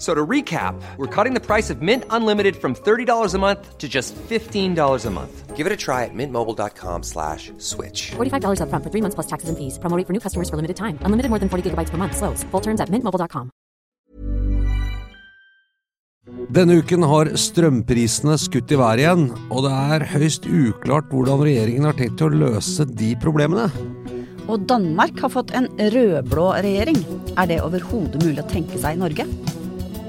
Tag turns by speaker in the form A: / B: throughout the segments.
A: So to recap, we're cutting the price of Mint Unlimited from $30 a month to just $15 a month. Give it a try at mintmobile.com slash switch.
B: $45 upfront for three months plus taxes and fees. Promo for new customers for limited time. Unlimited more than 40 gigabytes per month. Slows. Full terms at mintmobile.com.
C: Denne uken har strømprisene skutt i været igjen, og det er høyst uklart hvordan regjeringen har tenkt å løse de problemene.
D: Og Danmark har fått en rød-blå regjering. Er det overhodet mulig å tenke seg i Norge?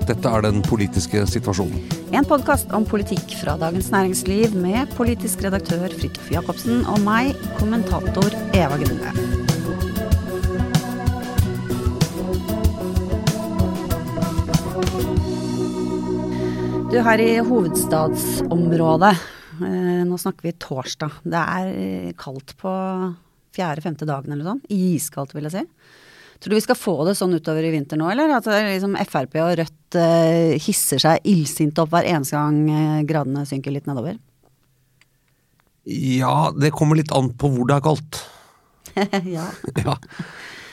C: Dette er den politiske situasjonen.
D: En podkast om politikk fra Dagens Næringsliv med politisk redaktør Fridtjof Jacobsen og meg, kommentator Eva Grunde. Du, her i hovedstadsområdet, eh, nå snakker vi torsdag. Det er eh, kaldt på fjerde-femte dagen eller sånn. Iskaldt, vil jeg si. Tror du vi skal få det sånn utover i vinter nå, eller? At liksom Frp og Rødt eh, hisser seg illsinte opp hver eneste gang eh, gradene synker litt nedover?
C: Ja, det kommer litt an på hvor det er kaldt.
D: ja.
C: Ja.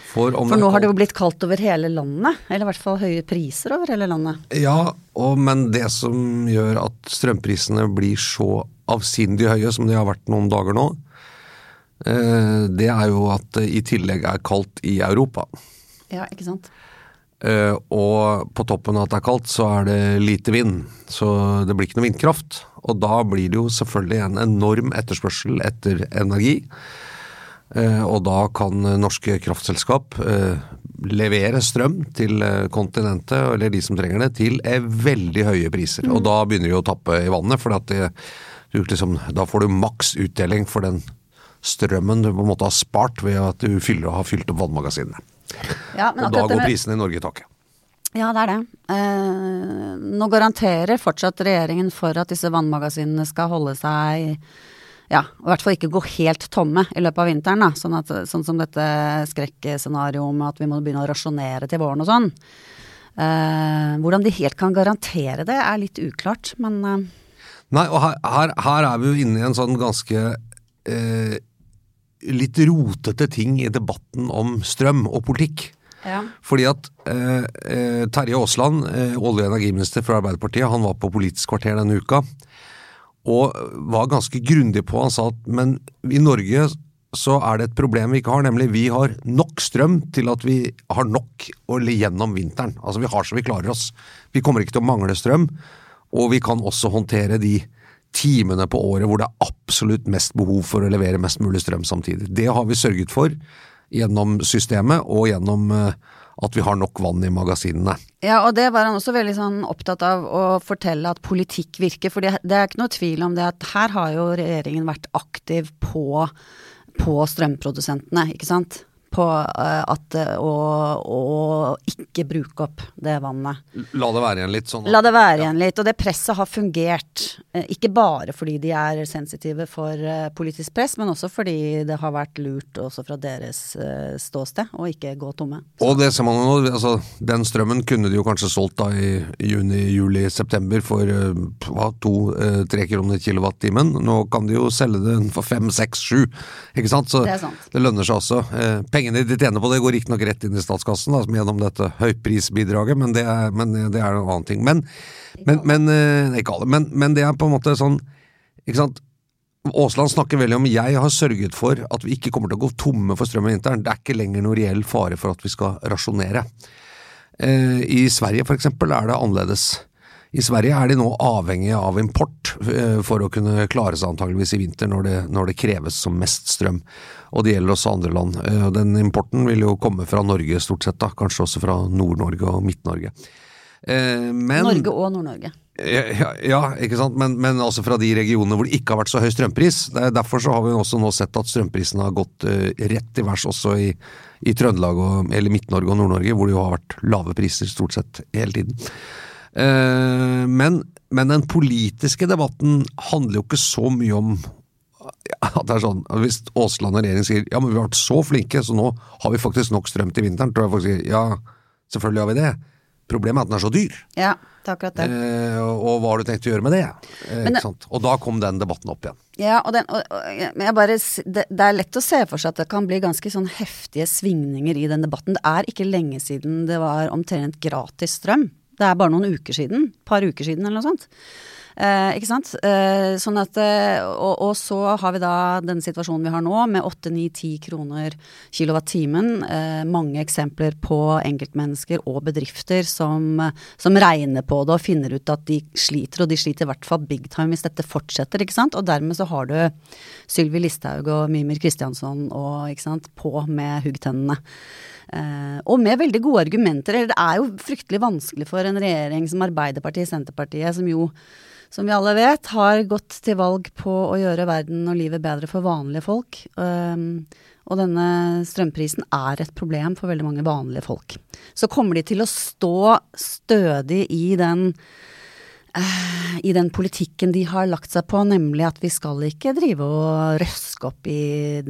C: For,
D: For nå har det jo blitt kaldt over hele landet. Eller i hvert fall høye priser over hele landet.
C: Ja, og, men det som gjør at strømprisene blir så avsindig høye som de har vært noen dager nå, det er jo at det i tillegg er kaldt i Europa.
D: Ja, ikke sant?
C: Eh, og på toppen av at det er kaldt, så er det lite vind. Så det blir ikke noe vindkraft. Og da blir det jo selvfølgelig en enorm etterspørsel etter energi. Eh, og da kan norske kraftselskap eh, levere strøm til eh, kontinentet, eller de som trenger det, til eh, veldig høye priser. Og da begynner de å tappe i vannet, for liksom, da får du maks utdeling for den strømmen du på en måte har spart ved at du fyller, har fylt opp vannmagasinene.
D: Ja, men
C: Og da går prisene i Norge i taket.
D: Ja, det er det. Eh, nå garanterer fortsatt regjeringen for at disse vannmagasinene skal holde seg ja, i hvert fall ikke gå helt tomme i løpet av vinteren. Da. Sånn, at, sånn som dette skrekkscenarioet med at vi må begynne å rasjonere til våren og sånn. Eh, hvordan de helt kan garantere det, er litt uklart, men eh,
C: Nei, og her, her, her er vi jo inne i en sånn ganske eh, litt rotete ting i debatten om strøm og politikk.
D: ja.
C: Fordi at eh, eh, Terje Aasland, eh, olje- og energiminister fra Arbeiderpartiet, han var på Politisk kvarter denne uka. Og var ganske grundig på, han sa at men i Norge så er det et problem vi ikke har, nemlig vi har nok strøm til at vi har nok å le gjennom vinteren. Altså vi har så vi klarer oss. Vi kommer ikke til å mangle strøm, og vi kan også håndtere de timene på året hvor det er absolutt mest behov for å levere mest mulig strøm samtidig. Det har vi sørget for gjennom systemet og gjennom eh, at vi har nok vann i magasinene.
D: Ja, og det var han også veldig sånn opptatt av å fortelle at politikk virker. For det er ikke noe tvil om det at her har jo regjeringen vært aktiv på, på strømprodusentene, ikke sant. På eh, at eh, å, å ikke bruke opp det vannet.
C: La det være igjen litt sånn.
D: La det være igjen litt. Og det presset har fungert. eh, Ikke bare fordi de er sensitive for politisk press, men også fordi det har vært lurt også fra deres ståsted å ikke gå tomme.
C: Og det ser man jo nå, altså, den strømmen kunne de jo kanskje solgt da i juni, juli, september for hva, to-tre kroner kilowattimen. Nå kan de jo selge den for fem, seks, sju. Ikke sant? Så
D: Det
C: det lønner seg også. Eh, pengene de tjener på det går riktignok rett inn i statskassen da, gjennom dette høyprisbidraget, men det er, men det er en annen ting. Men, men, men eh, ikke alle, men, men det er på en måte sånn ikke sant? Aasland snakker veldig om jeg har sørget for at vi ikke kommer til å gå tomme for strøm i vinteren. Det er ikke lenger noe reell fare for at vi skal rasjonere. Eh, I Sverige for eksempel er det annerledes. I Sverige er de nå avhengige av import eh, for å kunne klare seg antageligvis i vinter når det, når det kreves som mest strøm. Og det gjelder også andre land. Eh, Den importen vil jo komme fra Norge stort sett, da. kanskje også fra Nord-Norge og Midt-Norge. Eh, Men
D: Norge og Nord-Norge.
C: ja, ja, ikke sant? Men, men altså fra de regionene hvor det ikke har vært så høy strømpris. Er Derfor så har vi også nå sett at strømprisen har gått eh, rett til værs også i, i Trøndelag, og, eller Midt-Norge og Nord-Norge, hvor det jo har vært lave priser stort sett hele tiden. Men, men den politiske debatten handler jo ikke så mye om at det er sånn, Hvis Aasland og regjeringen sier ja, men vi har vært så flinke, så nå har vi faktisk nok strøm til vinteren, tror jeg folk sier ja, selvfølgelig har vi det. Problemet er at den er så dyr.
D: Ja, det er akkurat det.
C: Eh, og hva har du tenkt å gjøre med det? Eh,
D: det-?
C: Og da kom den debatten opp igjen.
D: Ja, og, den, og, og men jeg bare, det, det er lett å se for seg at det kan bli ganske sånn heftige svingninger i den debatten. Det er ikke lenge siden det var omtrent gratis strøm. Det er bare noen uker siden. Par uker siden eller noe sånt. Eh, ikke sant? Eh, sånn at, eh, og, og så har vi da den situasjonen vi har nå, med 8-9-10 kroner kilowattimen. Eh, mange eksempler på enkeltmennesker og bedrifter som, som regner på det og finner ut at de sliter, og de sliter i hvert fall big time hvis dette fortsetter. ikke sant? Og dermed så har du Sylvi Listhaug og Mimir Kristiansson og, ikke sant, på med huggtennene. Eh, og med veldig gode argumenter. Eller det er jo fryktelig vanskelig for en regjering som Arbeiderpartiet, Senterpartiet, som jo, som vi alle vet, har gått til valg på å gjøre verden og livet bedre for vanlige folk. Og denne strømprisen er et problem for veldig mange vanlige folk. Så kommer de til å stå stødig i den eh, i den politikken de har lagt seg på, nemlig at vi skal ikke drive og røske opp i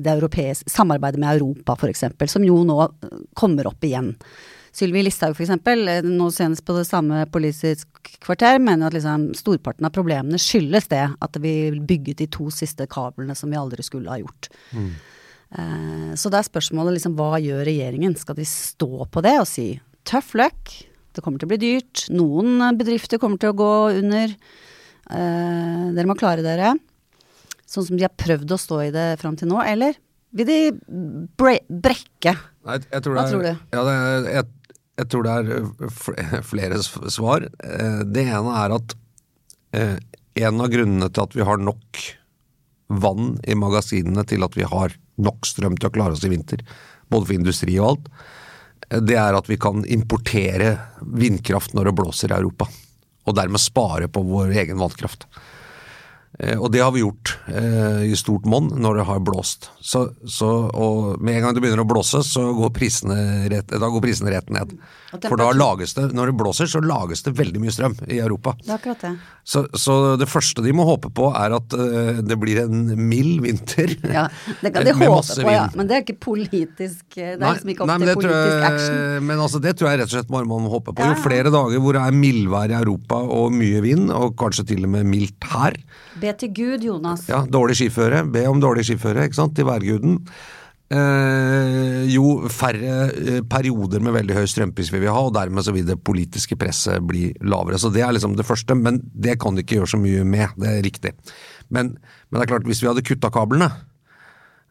D: det samarbeidet med Europa, f.eks., som jo nå kommer opp igjen. Sylvi Listhaug f.eks., nå senest på det samme Politisk kvarter, mener at liksom storparten av problemene skyldes det at vi bygget de to siste kablene som vi aldri skulle ha gjort. Eh, så da er spørsmålet liksom hva gjør regjeringen? Skal de stå på det og si tøff løkk, det kommer til å bli dyrt, noen bedrifter kommer til å gå under, eh, dere må klare dere. Sånn som de har prøvd å stå i det fram til nå, eller vil de bre brekke?
C: Nei, jeg tror
D: Hva
C: det er,
D: tror du?
C: Ja, det er, jeg, jeg tror det er eh, flere svar. Eh, Det ene er at eh, en av grunnene til at vi har nok vann i magasinene til at vi har nok strøm til å klare oss i vinter, både for industri og alt, det er at vi kan importere vindkraft når det blåser i Europa. Og dermed spare på vår egen vannkraft. Eh, Og det har vi gjort eh, i stort monn når det har blåst. Så, så, og med en gang det begynner å blåse, så går prisene rett, da går prisene rett ned. For da lages det, når det blåser, så lages det veldig mye strøm i Europa.
D: Det er akkurat det.
C: Så, så det første de må håpe på, er at eh, det blir en mild vinter.
D: Ja, det kan de håpe på, ja. Men det er ikke politisk Det er liksom ikke opp
C: nei,
D: til politisk
C: jeg-
D: action.
C: Men altså, det tror jeg rett og slett bare man må håpe på. Jo
D: ja.
C: flere dager hvor det er mildvær i Europa og mye vind, og kanskje til og med mildt her,
D: Be til Gud, Jonas.
C: Ja, dårlig skiføre. Be om dårlig skiføre, ikke sant, til værguden. Eh, jo færre eh, perioder med veldig høy strømpris vil vi ha, og dermed så vil det politiske presset bli lavere. Så det er liksom det første, men det kan de ikke gjøre så mye med, det er riktig. Men, men det er klart, hvis vi hadde kutta kablene,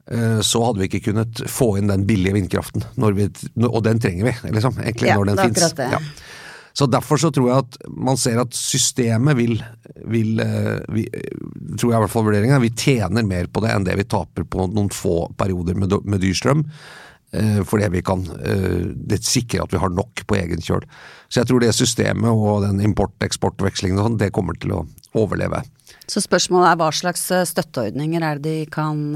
C: eh, så hadde vi ikke kunnet få inn den billige vindkraften, vi, og den trenger vi, liksom, egentlig,
D: Ja,
C: når den fins.
D: det.
C: Så derfor så tror jeg at man ser at systemet vil, vil eh, vi, tror jeg i hvert fall vurderingen er, vi tjener mer på det enn det vi taper på noen få perioder med, med dyr strøm. eh, Fordi vi kan eh, det sikrer at vi har nok på egen kjøl. Så jeg tror det systemet og den import-eksport-vekslingen og sånn, det kommer til å overleve.
D: Så spørsmålet er hva slags støtteordninger er det de kan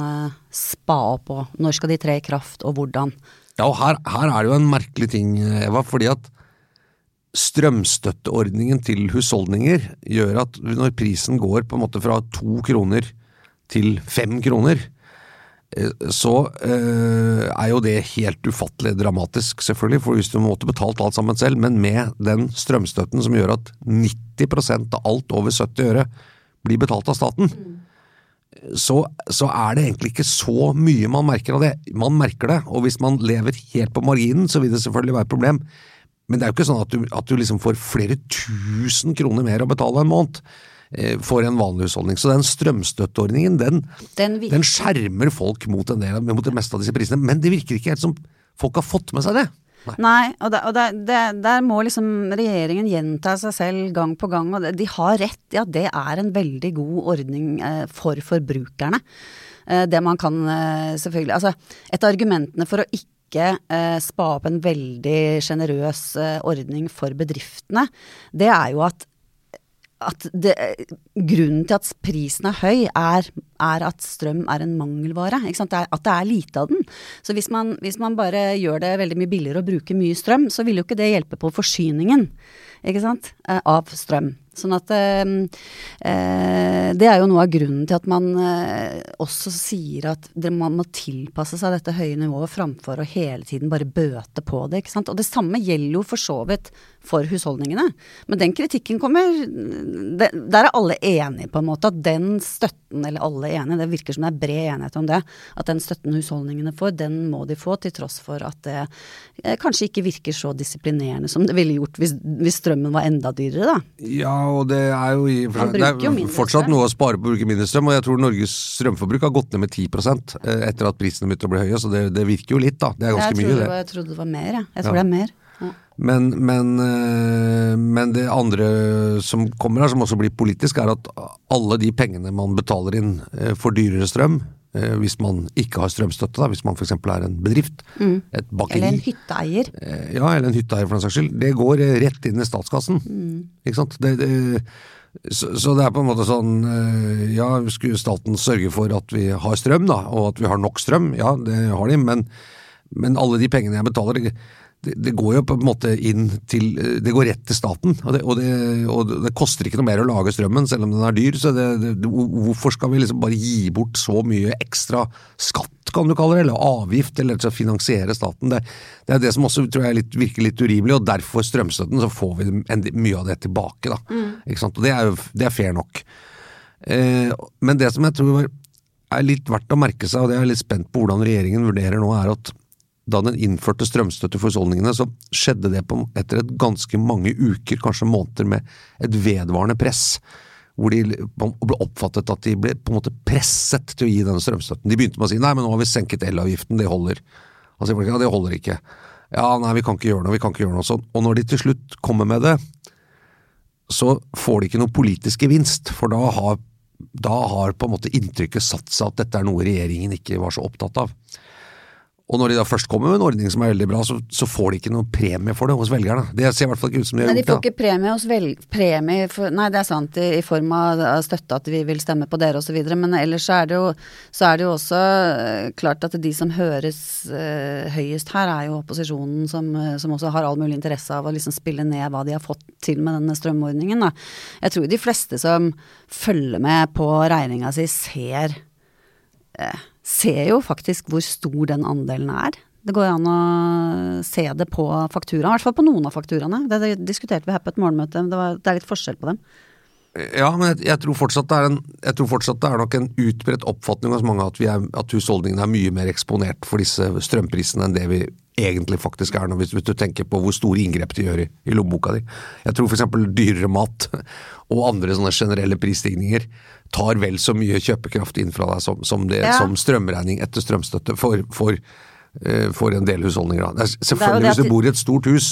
D: spa opp på? Når skal de tre i kraft, og hvordan?
C: Ja, og her, her er det jo en merkelig ting, Eva, fordi at strømstøtteordningen til husholdninger gjør at når prisen går på en måte fra to kroner til fem kroner, eh, så eh, er jo det helt ufattelig dramatisk, selvfølgelig, for hvis du måtte betalt alt sammen selv, men med den strømstøtten som gjør at 90% av alt over 70 øre blir betalt av staten, så, så er det egentlig ikke så mye man merker av det. Man merker det, og hvis man lever helt på marginen, så vil det selvfølgelig være et problem. Men det er jo ikke sånn at du, at du liksom får flere tusen kroner mer å betale en måned eh, for en vanlig husholdning. Så den strømstøtteordningen, den,
D: Den
C: den skjermer folk mot, del, mot det meste av disse prisene. Men det virker ikke helt som folk har fått med seg det.
D: Nei, og, der, og der, der, der må liksom regjeringen gjenta seg selv gang på gang. Og de har rett, i ja det er en veldig god ordning eh, for forbrukerne. Eh, det man kan selvfølgelig Altså, et av argumentene for å ikke eh, spa opp en veldig sjenerøs eh, ordning for bedriftene, det er jo at at det, grunnen til at prisen er høy, er, er at strøm er en mangelvare. Det er, at det er lite av den. Så hvis man, hvis man, bare gjør det veldig mye billigere å bruke mye strøm, så vil jo ikke det hjelpe på forsyningen av strøm. Sånn at eh, eh, Det er jo noe av grunnen til at man eh, også sier at man må tilpasse seg dette høye nivået framfor å hele tiden bare bøte på det. ikke sant? Og det samme gjelder jo for så vidt for husholdningene. Men den kritikken kommer det, Der er alle enige, på en måte. At den støtten, eller alle enige, det virker som det er bred enighet om det. At den støtten husholdningene får, den må de få, til tross for at det eh, kanskje ikke virker så disiplinerende som det ville gjort hvis, hvis strømmen var enda dyrere, da.
C: Ja, og det er jo, i, det er fortsatt noe å spare på å bruke mindre strøm. Og jeg tror Norges strømforbruk har gått ned med 10 eh, etter at prisene begynte å bli høye. Så det, det, virker jo litt, da. Det er ganske mye,
D: det. jeg trodde det var mer, jeg. Jeg tror ja. det er mer.
C: Men, men, eh, men, det andre som kommer her, som også blir politisk, er at alle de pengene man betaler inn eh, for dyrere strøm, Eh, hvis man ikke har strømstøtte, da, hvis man f.eks. er en bedrift,
D: mm.
C: et bakeri
D: Eller en hytteeier.
C: Ja, eller en hytteeier for den saks skyld. Det går rett inn i statskassen.
D: Mm.
C: Ikke sant. Det, det, så, så, det er på en måte sånn Ja, skulle staten sørge for at vi har strøm, da, og at vi har nok strøm? Ja, det har de, men, men alle de pengene jeg betaler det, det, går jo på en måte inn til Det går rett til staten, og det, og, det, og det, koster ikke noe mer å lage strømmen selv om den er dyr. så Hvorfor skal vi liksom bare gi bort så mye ekstra skatt, kan du kalle det, eller avgift, eller til å finansiere staten? Det, er det som også tror jeg litt, virker litt urimelig, og derfor strømstøtten, så får vi en, mye av det tilbake. da, mm. ikke sant, og Det er jo det er fair nok. Eh, men det som jeg tror er litt verdt å merke seg, og det er jeg litt spent på hvordan regjeringen vurderer nå, er at da den innførte strømstøtte for husholdningene, så skjedde det på, etter et ganske mange uker, kanskje måneder, med et vedvarende press. Hvor de ble oppfattet at de ble på en måte presset til å gi denne strømstøtten. De begynte med å si nei, men nå har vi senket elavgiften, det holder. Altså, ja, det holder ikke. Ja, nei, vi kan ikke gjøre noe, vi kan ikke gjøre noe sånn. Og når de til slutt kommer med det, så får de ikke noen politisk gevinst, for da har, da har på en måte inntrykket satt seg at dette er noe regjeringen ikke var så opptatt av. Og når de da først kommer med en ordning som er veldig bra, så, så får de ikke noe premie for det hos velgerne. Det ser i hvert fall ikke ut som de har
D: nei,
C: gjort.
D: De får ikke premie hos vel... Premie for, nei, det er sant, i, i form av støtte at vi vil stemme på dere osv. Men ellers så er, det jo, så er det jo også uh, klart at de som høres uh, høyest her, er jo opposisjonen som, uh, som, også har all mulig interesse av å liksom spille ned hva de har fått til med denne strømordningen. Da. Jeg tror de fleste som følger med på regninga si, ser ser jo faktisk hvor stor den andelen er. Det går an å se det på fakturaen, i hvert fall på noen av fakturaene. Det, diskuterte vi her på et morgenmøte, det, var, det er litt forskjell på dem.
C: Ja, men jeg, jeg, tror en, jeg tror fortsatt det er nok en utbredt oppfatning hos mange at, er, at husholdningene er mye mer eksponert for disse strømprisene enn det vi egentlig faktisk er hvis, hvis du tenker på hvor store inngrep de gjør i, i lommeboka di. Jeg tror f.eks. dyrere mat og andre sånne generelle prisstigninger tar vel så mye kjøpekraft inn fra deg som, som, det, ja. som strømregning etter strømstøtte for, for, uh, for en del husholdninger. Er selvfølgelig, hvis du bor i et stort hus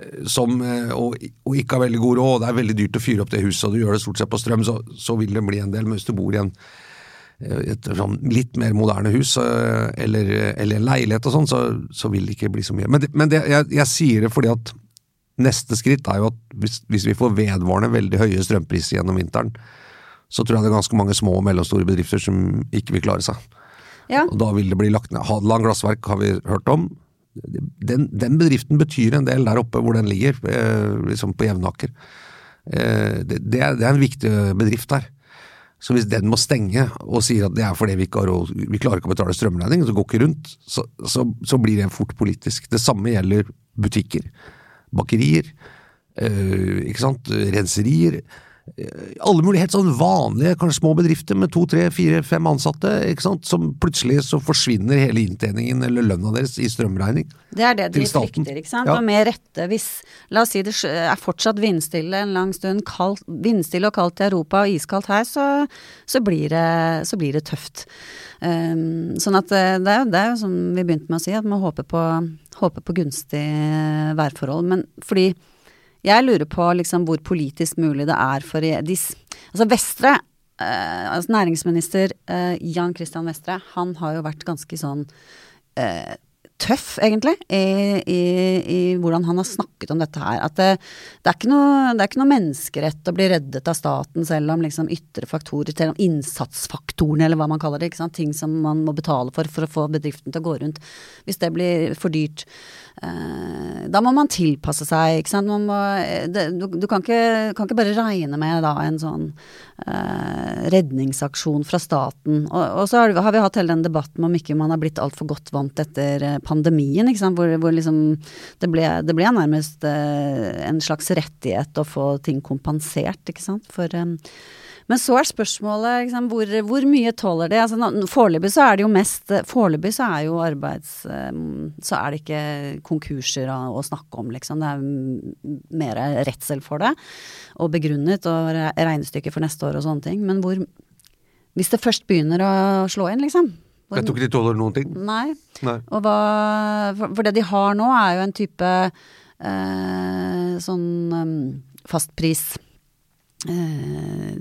C: eh, som, eh, og, og, ikke har veldig god råd, det er veldig dyrt å fyre opp det huset, og du gjør det stort sett på strøm, så, så vil det bli en del. Men hvis du bor i en et sånn litt mer moderne hus eller, eller en leilighet og sånn, så, så, vil det ikke bli så mye. Men, det, men det, jeg, jeg, sier det fordi at neste skritt er jo at hvis, hvis vi får vedvarende veldig høye strømpriser gjennom vinteren, så tror jeg det er ganske mange små og mellomstore bedrifter som ikke vil klare seg.
D: Ja.
C: Og da vil det bli lagt ned. Hadeland glassverk har vi hørt om. Den, den, bedriften betyr en del der oppe hvor den ligger, eh, liksom på Jevnaker. Eh, det, det, er, det, er, en viktig bedrift der. Så hvis den må stenge og sier at det er fordi vi ikke har råd, vi klarer ikke å betale strømregningen, så går ikke rundt, så, så, så, blir det fort politisk. Det samme gjelder butikker, bakerier, øh, ikke sant, renserier alle mulige helt sånn vanlige, kanskje små bedrifter med to, tre, fire, fem ansatte, ikke sant, som plutselig så forsvinner hele inntjeningen eller lønna deres i strømregning.
D: Det er det de frykter, ikke sant. Ja. Og med rette, hvis la oss si det er fortsatt vindstille en lang stund, kaldt, vindstille og kaldt i Europa og iskaldt her, så, så, blir, det, så blir, det, tøft. Um, sånn at eh, det er, det er jo som vi begynte med å si, at man håper på, håper på gunstig værforhold. Men fordi jeg lurer på liksom hvor politisk mulig det er for de Altså Vestre, eh, altså næringsminister eh, Jan Christian Vestre, han har jo vært ganske sånn eh, tøff, egentlig, i, i, i, hvordan han har snakket om dette her. At det, det, er noe, det, er ikke noe, menneskerett å bli reddet av staten selv om liksom ytre faktorer, selv om innsatsfaktorene, eller hva man kaller det, ting som man må betale for for å få bedriften til å gå rundt. Hvis det blir for dyrt. Eh, da må man tilpasse seg, ikke sant. Må, det, du, du kan, ikke, kan, ikke, bare regne med da en sånn eh, redningsaksjon fra staten. Og, og så har, har, vi hatt hele den debatten om ikke man har blitt altfor godt vant etter eh, pandemien. Hvor, hvor liksom det ble, det ble nærmest eh, en slags rettighet å få ting kompensert. For eh, men så er spørsmålet liksom, hvor, hvor, mye tåler det? Altså, foreløpig så er det jo mest Foreløpig så er jo arbeids... Eh, så er det ikke konkurser å, å snakke om, liksom. Det er mer redsel for det. Og begrunnet, og regnestykker for neste år og sånne ting. Men hvor Hvis det først begynner å slå inn, liksom.
C: Hvor, jeg tror ikke de tåler noen ting.
D: Nei. nei. Hva, for, for, det de har nå, er jo en type eh, sånn um, fastpris Eh,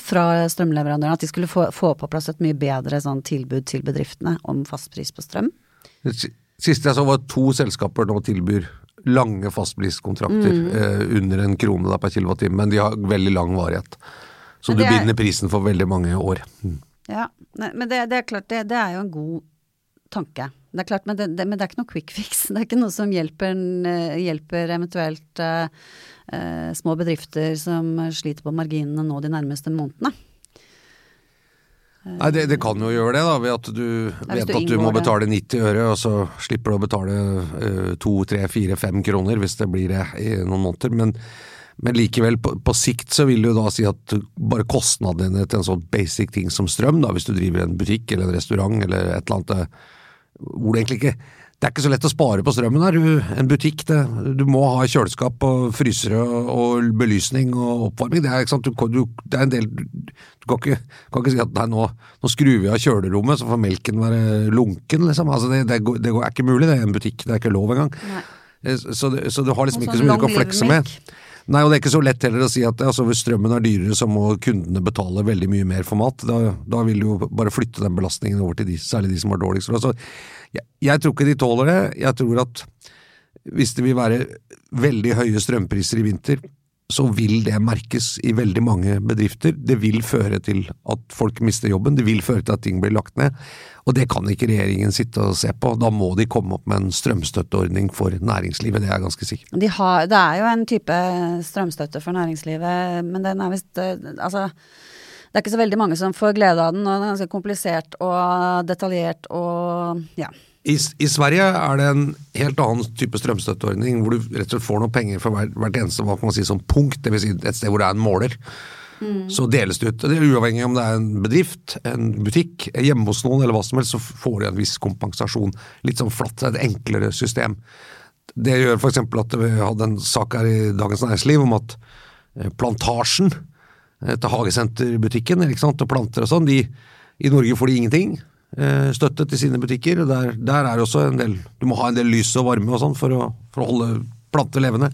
D: fra strømleverandørene. At de skulle få, få, på plass et mye bedre sånn, tilbud til bedriftene om fastpris på strøm.
C: Siste jeg så var to selskaper nå tilbyr lange fastpriskontrakter mm. eh, under en krone da, per kilowattime, men de har veldig lang varighet. Så du er... binder prisen for veldig mange år. Mm.
D: Ja, men det, det er klart, det, det, er jo en god tanke. Det er klart, men det, men det, er ikke noe quick fix. Det er ikke noe som hjelper, eh, hjelper eventuelt uh, eh, små bedrifter som sliter på marginene nå de nærmeste månedene.
C: Nei, det, det, kan jo gjøre det, da, ved at du vet du at du må betale 90 øre, og så slipper du å betale to, tre, fire, fem kroner hvis det blir det i noen måneder. Men, men likevel, på, på, sikt så vil du da si at bare kostnadene til en sånn basic ting som strøm, da, hvis du driver en butikk eller en restaurant eller et eller annet eh, hvor det egentlig ikke det er ikke så lett å spare på strømmen her. En butikk, det, du må ha kjøleskap og frysere og, belysning og oppvarming. Det er, du, du, det er en del Du kan ikke, kan ikke si at nei, nå, nå, skrur vi av kjølerommet, så får melken være lunken, liksom. Altså, det, det, det, er ikke mulig, det er en butikk. Det er ikke lov engang. Eh, så, så, du har liksom ikke så mye du kan flekse med. Nei, og det er ikke så lett heller å si at altså, hvis strømmen er dyrere, så må kundene betale veldig mye mer for mat. Da, da vil du jo bare flytte den belastningen over til de, særlig de som har dårligst råd. Jeg, jeg tror ikke de tåler det. Jeg tror at hvis det vil være veldig høye strømpriser i vinter, så vil det merkes i veldig mange bedrifter. Det vil føre til at folk mister jobben, det vil føre til at ting blir lagt ned. Og det kan ikke regjeringen sitte og se på. Da må de komme opp med en strømstøtteordning for næringslivet, det er jeg ganske sikker
D: de har, Det er jo en type strømstøtte for næringslivet, men den er visst eh, Altså det er ikke så veldig mange som får glede av den, og den er ganske komplisert og detaljert og ja.
C: I, I, Sverige er det en helt annen type strømstøtteordning, hvor du rett og slett får noe penger for hvert, hvert eneste hva kan man si, sånn punkt, dvs. Si et sted hvor det er en måler. Mm. Så deles det ut. Det er Uavhengig om det er en bedrift, en butikk, hjemme hos noen eller hva som helst, så får du en viss kompensasjon. Litt sånn flatt, et enklere system. Det gjør f.eks. at vi hadde en sak her i Dagens Næringsliv om at eh, Plantasjen til hagesenterbutikken og planter og sånn. De, I Norge får de ingenting støtte til sine butikker. og der, der er også en del Du må ha en del lys og varme og sånn for, for, å holde planter levende.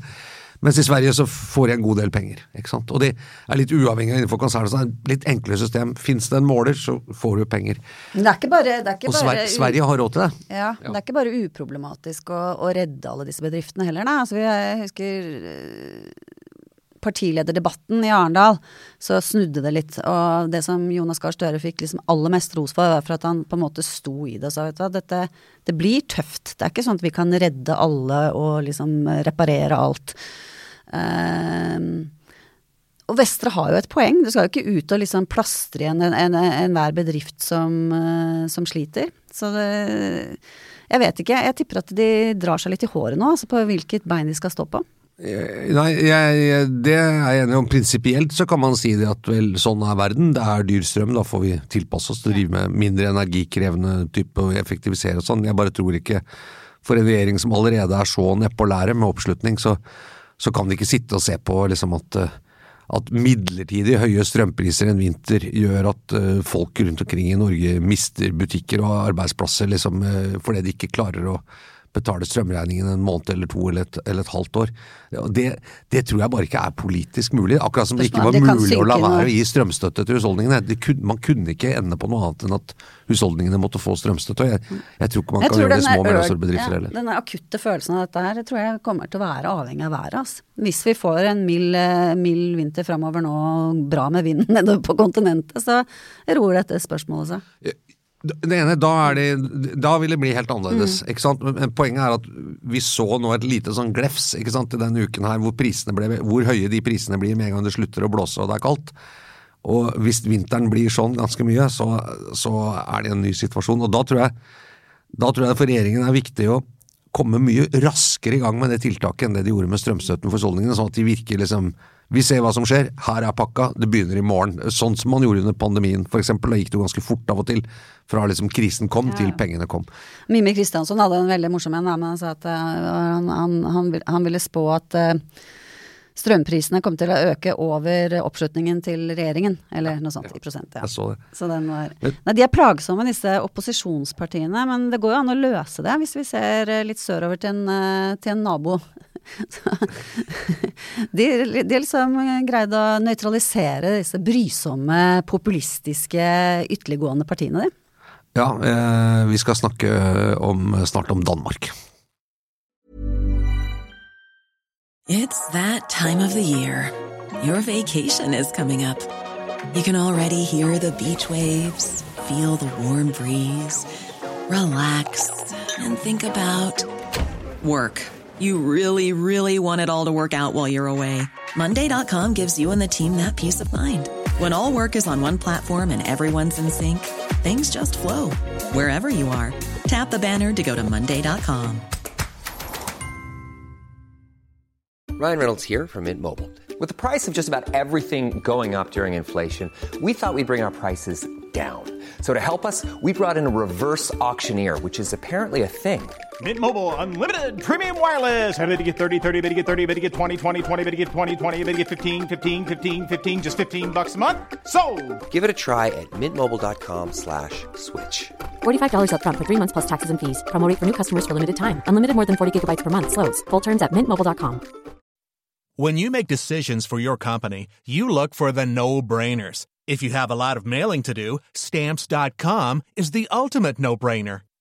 C: Mens i Sverige så får de en god del penger. ikke sant? Og det er litt uavhengig innenfor konsernet. Så det er et litt enklere system. Fins det en måler, så får du penger.
D: Men det er ikke bare, er ikke
C: og Sverige, Sverige har råd til det.
D: Ja, ja, Det er ikke bare uproblematisk å, å redde alle disse bedriftene heller, nei. Altså, jeg husker partilederdebatten i Arendal, så snudde det litt. Og det som Jonas Gahr Støre fikk liksom aller mest ros for, var for at han på en måte sto i det og sa vet du hva, dette det blir tøft. Det er ikke sånn at vi kan redde alle og liksom reparere alt. Um, og Vestre har jo et poeng. Du skal jo ikke ut og liksom plastre igjen enhver en, en bedrift som, uh, som, sliter. Så det Jeg vet ikke. Jeg tipper at de drar seg litt i håret nå, altså på hvilket bein de skal stå på.
C: Eh, nei, jeg, det er jeg enig om. Prinsipielt så kan man si det at vel, sånn er verden. Det er dyr strøm, da får vi tilpasse oss til å drive med mindre energikrevende type og effektivisere og sånn. Jeg bare tror ikke for en regjering som allerede er så nedpå læret med oppslutning, så, så, kan de ikke sitte og se på liksom at, at midlertidig høye strømpriser en vinter gjør at uh, folk rundt omkring i Norge mister butikker og arbeidsplasser liksom, fordi de ikke klarer å betale strømregningen en måned eller to eller et, eller et halvt år. Det, det tror jeg bare ikke er politisk mulig. Akkurat som det ikke var mulig å la være å gi strømstøtte til husholdningene. Det kunne, man kunne ikke ende på noe annet enn at husholdningene måtte få strømstøtte. Jeg, jeg tror ikke man
D: Jeg
C: kan gjøre det i små og
D: er
C: mellomstore bedrifter
D: ja. Den akutte følelsen av dette her, det tror jeg kommer til å være avhengig av været. Altså. Hvis vi får en mild, eh, mild vinter framover nå, bra med vinden nedover på kontinentet, så roer dette spørsmålet seg.
C: Det ene, da, er det, da vil det bli helt annerledes.
D: Mm.
C: ikke sant? Men poenget er at vi så nå et lite sånn glefs ikke sant, i denne uken her, hvor, ble, hvor høye de prisene blir med en gang det slutter å blåse og det er kaldt. Og hvis vinteren blir sånn ganske mye, så, så er det en ny situasjon. Og da tror jeg da tror jeg for regjeringen er viktig å komme mye raskere i gang med det tiltaket enn det de gjorde med strømstøtten for husholdningene, sånn at de virker liksom Vi ser hva som skjer, her er pakka, det begynner i morgen. Sånn som man gjorde under pandemien, eksempel. Da gikk det jo ganske fort av og til. Fra liksom krisen kom til pengene kom.
D: Mimmi Kristiansson hadde en veldig morsom en, han sa at eh, han, han, han, han ville spå at eh, strømprisene kom til å øke over oppslutningen til regjeringen, eller noe sånt, i prosent. Ja.
C: Jeg så det.
D: Så den var Nei, de er plagsomme, disse opposisjonspartiene, men det går jo an å løse det hvis vi ser eh, litt sørover til en, til en nabo. Så, de, de liksom greide å nøytralisere disse brysomme, populistiske, ytterliggående partiene, de.
C: Ja, eh, vi skal snakke om, snart om Danmark.
E: It's that time of the year. Your vacation is coming up. You can already hear the beach waves, feel the warm breeze, relax, and think about work. You really, really want it all to work out while you're away. Monday.com gives you and the team that peace of mind. When all work is on one platform and everyone's in sync, things just flow wherever you are. Tap the banner to go to Monday.com.
A: Ryan Reynolds here from Mint Mobile. With the price of just about everything going up during inflation, we thought we'd bring our prices down. So to help us, we brought in a reverse auctioneer, which is apparently a thing.
F: Mint Mobile unlimited premium wireless. Ready to get 30, 30, bit to get 30, bit to get 20, 20, 20, bit to get 20, 20, bit to get 15, 15, 15, 15 just 15 bucks a month. So,
A: Give it a try at mintmobile.com slash switch.
B: $45 upfront for three months plus taxes and fees. Promo rate for new customers for limited time. Unlimited more than 40 gigabytes per month. Slows. Full terms at mintmobile.com.
G: When you make decisions for your company, you look for the no brainers. If you have a lot of mailing to do, stamps.com is the ultimate no brainer.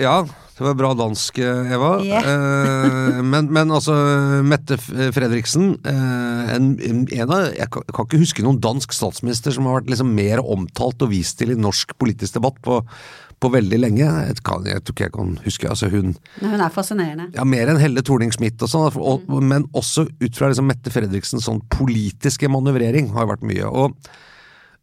C: Ja, det var bra dansk, eh, Eva.
D: Yeah.
C: Eh, men, men altså, Mette Fredriksen eh, en, en en av, Jeg kan, ikke huske noen dansk statsminister som har vært liksom mer omtalt og vist til i norsk politisk debatt på, på veldig lenge. Jeg, kan, jeg tror ikke jeg kan huske altså hun
D: Men hun er fascinerende.
C: ja, Mer enn Helle Thorning-Schmidt og sånn, og, men også ut fra liksom Mette Fredriksens sånn politiske manøvrering har vært mye. og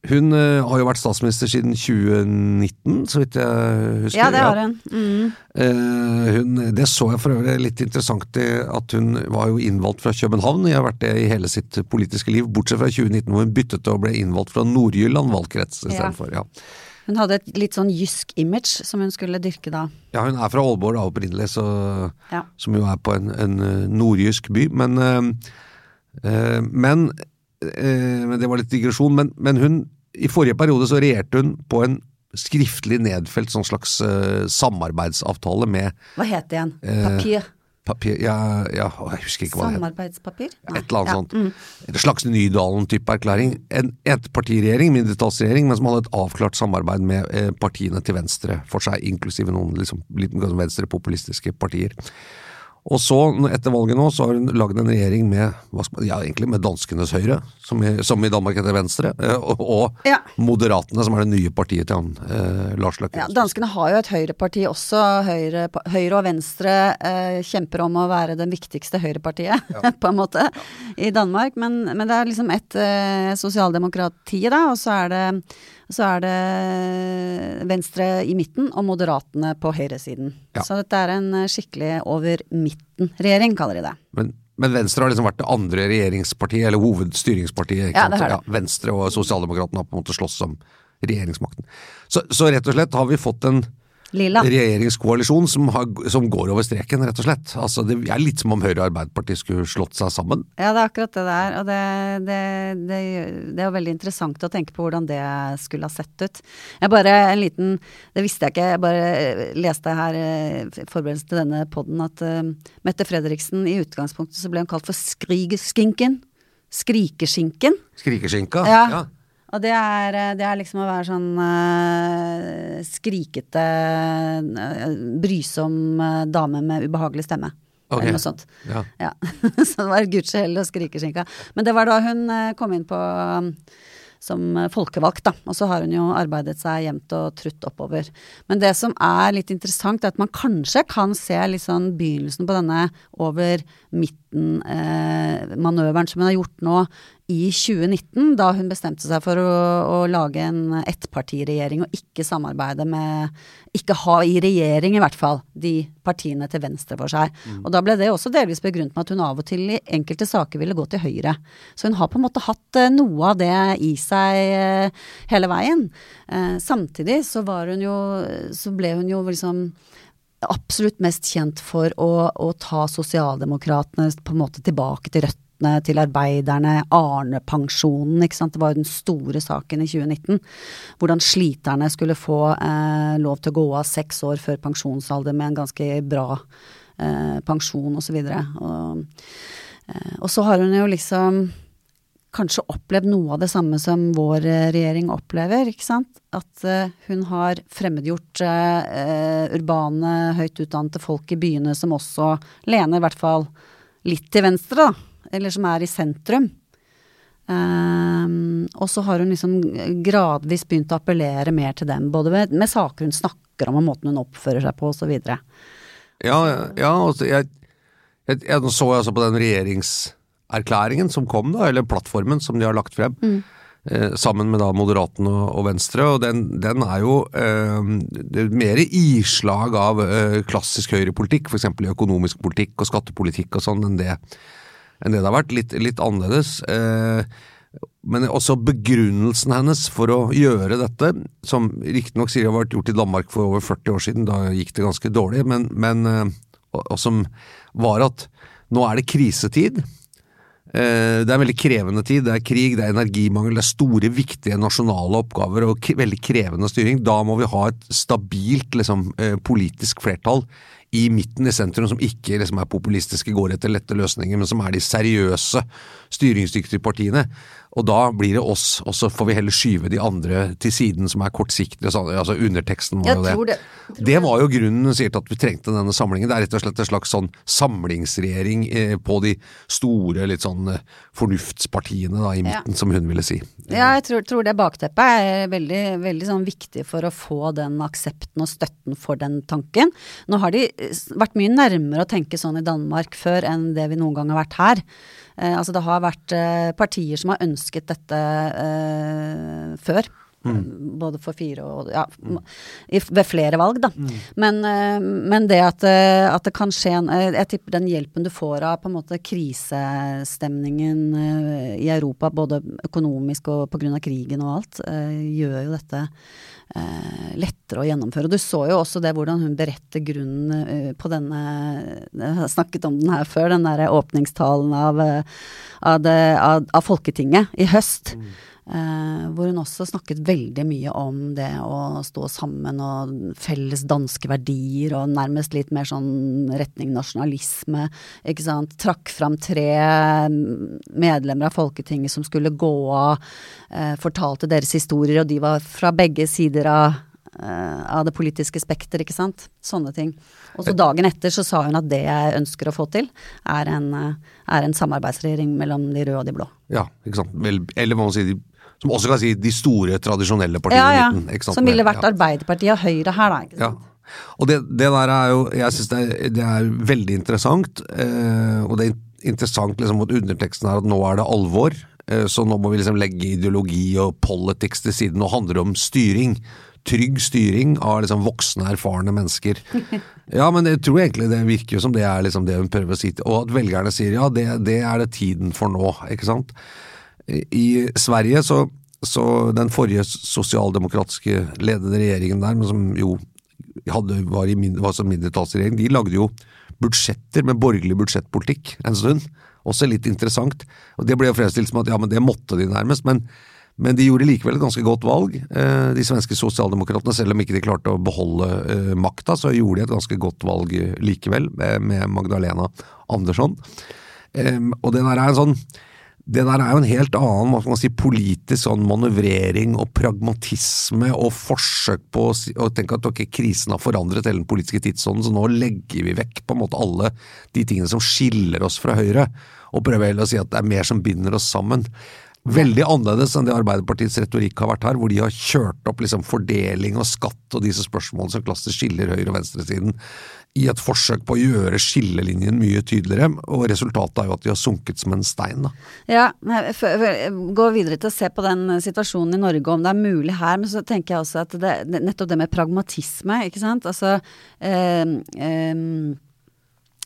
C: hun uh, har jo vært statsminister siden 2019, så vidt jeg husker.
D: Ja, det har hun. Mm.
C: Uh, hun, det så jeg for øvrig litt interessant i at hun var jo innvalgt fra København. Jeg har vært det i hele sitt politiske liv, bortsett fra 2019 hvor hun byttet og ble innvalgt fra Nord-Jylland valgkrets istedenfor. Ja.
D: Hun hadde et litt sånn jysk image som hun skulle dyrke da.
C: ja, hun er fra Aalborg da, opprinnelig, så,
D: Ja.
C: som jo er på en, en eh, nordjysk by. Men, øh, men, øh, men det var litt digresjon. Men, men hun, i forrige periode så regjerte hun på en skriftlig nedfelt sånn slags uh, samarbeidsavtale med
D: Hva het det igjen?
C: Eh,
D: Papir?
C: papir Ja, ja jeg husker ikke hva det het.
D: Samarbeidspapir? Nei.
C: Et eller annet
D: Ja,
C: sånt.
D: mm.
C: En slags Nydalen-type erklæring. En ettpartiregjering, mindretallsregjering, men som hadde et avklart samarbeid med eh, partiene til venstre for seg, inklusive noen liksom, litt venstrepopulistiske partier. Og så, etter valget nå, så har hun lagd en regjering med ja, egentlig med danskenes Høyre, som i, som i Danmark heter Venstre, eh, og, og
D: Ja.
C: Moderatene, som er det nye partiet til han, eh, Lars Løkke
D: Ja, danskene har jo et høyreparti også. Høyre, høyre og venstre eh, kjemper om å være det viktigste høyrepartiet, på en måte, i Danmark. Men, men det er liksom et eh, sosialdemokrati, da, og så er det så er det Venstre i midten og Moderatene på høyresiden.
C: Ja.
D: Så dette er en eh, skikkelig over midten-regjering, kaller de det.
C: Men Men Venstre har liksom vært det andre regjeringspartiet, eller hovedstyringspartiet.
D: Ja, det har det.
C: Ja, Venstre og Sosialdemokratene har på en måte slåss om regjeringsmakten. Så, så rett og slett har vi fått en
D: Lilla.
C: regjeringskoalisjon som, har, som går over streken, rett og slett. Altså, det er litt som om Høyre og Arbeiderpartiet skulle slått seg sammen.
D: Ja, det er akkurat det der. Og det, det, det, det er jo veldig interessant å tenke på hvordan det skulle ha sett ut. Jeg bare en liten Det visste jeg ikke, jeg bare leste her eh, i forberedelsen til denne poden at uh, Mette Fredriksen i utgangspunktet så ble hun kalt for Skrigeskinken. Skrikeskinken.
C: Skrikeskinka.
D: Ja. Og det er, eh, det er liksom å være sånn uh, skrikete, uh, brysom uh, dame med ubehagelig stemme.
C: Okay.
D: Eller noe sånt.
C: Ja.
D: Ja. så det var Gucci og Skrikeskinka. Men det var da hun kom inn på um, som folkevalgt, da. Og så har hun jo arbeidet seg jevnt og trutt oppover. Men det som er litt interessant, er at man kanskje kan se litt sånn begynnelsen på denne over midten-manøveren som hun har gjort nå i 2019, da hun bestemte seg for å, å lage en ettpartiregjering og ikke samarbeide med Ikke ha i regjering, i hvert fall, de partiene til venstre for seg. Og da ble det også delvis begrunnet med at hun av og til i enkelte saker ville gå til høyre. Så hun har på en måte hatt eh, noe av det i seg eh, hele veien. Eh, samtidig så var hun jo Så ble hun jo liksom absolutt mest kjent for å, å ta sosialdemokratene på en måte tilbake til røttene, til arbeiderne, Arne-pensjonen, ikke sant. Det var jo den store saken i 2019. Hvordan sliterne skulle få eh, lov til å gå av seks år før pensjonsalder med en ganske bra eh, pensjon osv. Og, eh, og så har hun jo liksom kanskje opplevd noe av det samme som vår eh, regjering opplever, ikke sant. At eh, hun har fremmedgjort eh, urbane, høyt utdannede folk i byene som også lener i hvert fall litt til venstre, da. Eller som er i sentrum. Um, og så har hun liksom gradvis begynt å appellere mer til dem, både med, med saker hun snakker om og måten hun oppfører seg på osv.
C: Ja, ja altså, jeg, jeg, jeg nå så jeg altså på den regjeringserklæringen som kom, da, eller plattformen som de har lagt frem. Eh, sammen med da Moderaten og, Venstre, og den, den er jo eh, det er mer islag av eh, klassisk høyrepolitikk, f.eks. i økonomisk politikk og skattepolitikk og sånn, enn enn det det har vært. Litt, litt annerledes. Eh, men også begrunnelsen hennes for å gjøre dette, som riktignok sier har vært gjort i Danmark for over 40 år siden, da gikk det ganske dårlig, men, men eh, og, og som var at nå er det krisetid. Eh, Det er en veldig krevende tid. Det er krig, det er energimangel, det er store, viktige nasjonale oppgaver og veldig krevende styring. Da må vi ha et stabilt liksom, eh, politisk flertall i midten i sentrum som ikke liksom, er populistiske, går etter lette løsninger, men som er de seriøse, styringsdyktige partiene. Og da blir det oss, og så får vi heller skyve de andre til siden som er kortsiktige. sånn, Altså underteksten var jo det.
D: det-
C: Det var jo grunnen sier til at vi trengte denne samlingen. Det er rett og slett en slags sånn samlingsregjering eh, på de store, litt sånn eh, fornuftspartiene da, i
D: Ja.
C: midten, som hun ville si.
D: Ja, jeg tror, tror det bakteppet er veldig, veldig sånn viktig for å få den aksepten og støtten for den tanken. Nå har de eh, vært mye nærmere å tenke sånn i Danmark før enn det vi noen gang har vært her. Eh, altså det har vært eh, partier som har ønsket dette eh, før. Både for fire og ja, i, ved flere valg, da. Men, eh, men det at, eh, at det kan skje en eh, Jeg tipper den hjelpen du får av på en måte krisestemningen i Europa, både økonomisk og pga. krigen og alt, gjør jo dette lettere å gjennomføre. Og du så jo også det hvordan hun beretter grunnen på denne Jeg har snakket om den her før, den derre åpningstalen av, av, det, av, av Folketinget i høst. Eh, hvor hun også snakket veldig mye om det å stå sammen og felles danske verdier og nærmest litt mer sånn retning nasjonalisme, ikke sant. Trakk fram tre mm, medlemmer av Folketinget som skulle gå av, eh, fortalte deres historier, og de var fra begge sider av eh, av det politiske spekter, ikke sant. Sånne ting. Og så dagen etter så sa hun at det jeg ønsker å få til, er en, er en samarbeidsregjering mellom de røde og de blå.
C: Ja, ikke sant. Eller må man si de, som også kan si de store, tradisjonelle partiene
D: Ja, ja.
C: i midten. Sant?
D: Som ville vært. Arbeiderpartiet og Høyre her, da. ikke
C: Ja. Og det, det der er jo Jeg syns det, det er veldig interessant. Eh, og det er interessant liksom at underteksten er at nå er det alvor. Eh, så nå må vi liksom legge ideologi og politics til side. Nå handler det om styring. trygg styring av liksom voksne, erfarne mennesker. Ja, men jeg tror egentlig det virker jo som det er liksom det hun prøver å si, og at velgerne sier ja, det, det er det tiden for nå, ikke sant. I Sverige så, så den forrige sosialdemokratiske ledende regjeringen der, men som jo hadde, var, i, var som mindretallsregjering, de lagde jo budsjetter med borgerlig budsjettpolitikk en stund. Også litt interessant. Og Det ble jo fremstilt som at ja, men det måtte de nærmest. men men de gjorde likevel et ganske godt valg, eh, de svenske sosialdemokratene. Selv om ikke de klarte å beholde eh, makta, så gjorde de et ganske godt valg likevel, eh, med Magdalena Andersson. Og det der er en sånn det der er jo en helt annen hva skal si, politisk sånn manøvrering og pragmatisme og forsøk på å tenke at okay, krisen har forandret hele den politiske tidsånden, så nå legger vi vekk på en måte alle de tingene som skiller oss fra Høyre, og prøver heller å si at det er mer som binder oss sammen. Veldig annerledes enn det Arbeiderpartiets retorikk har vært her, hvor de har kjørt opp liksom fordeling og skatt og disse spørsmålene som klassisk skiller høyre- og venstresiden, i et forsøk på å gjøre skillelinjen mye tydeligere, og resultatet er jo at de har sunket som en stein. Da.
D: Ja, gå videre til å se på den situasjonen i Norge, om det er mulig her, men så tenker jeg også at det, nettopp det med pragmatisme, ikke sant. Altså eh, eh,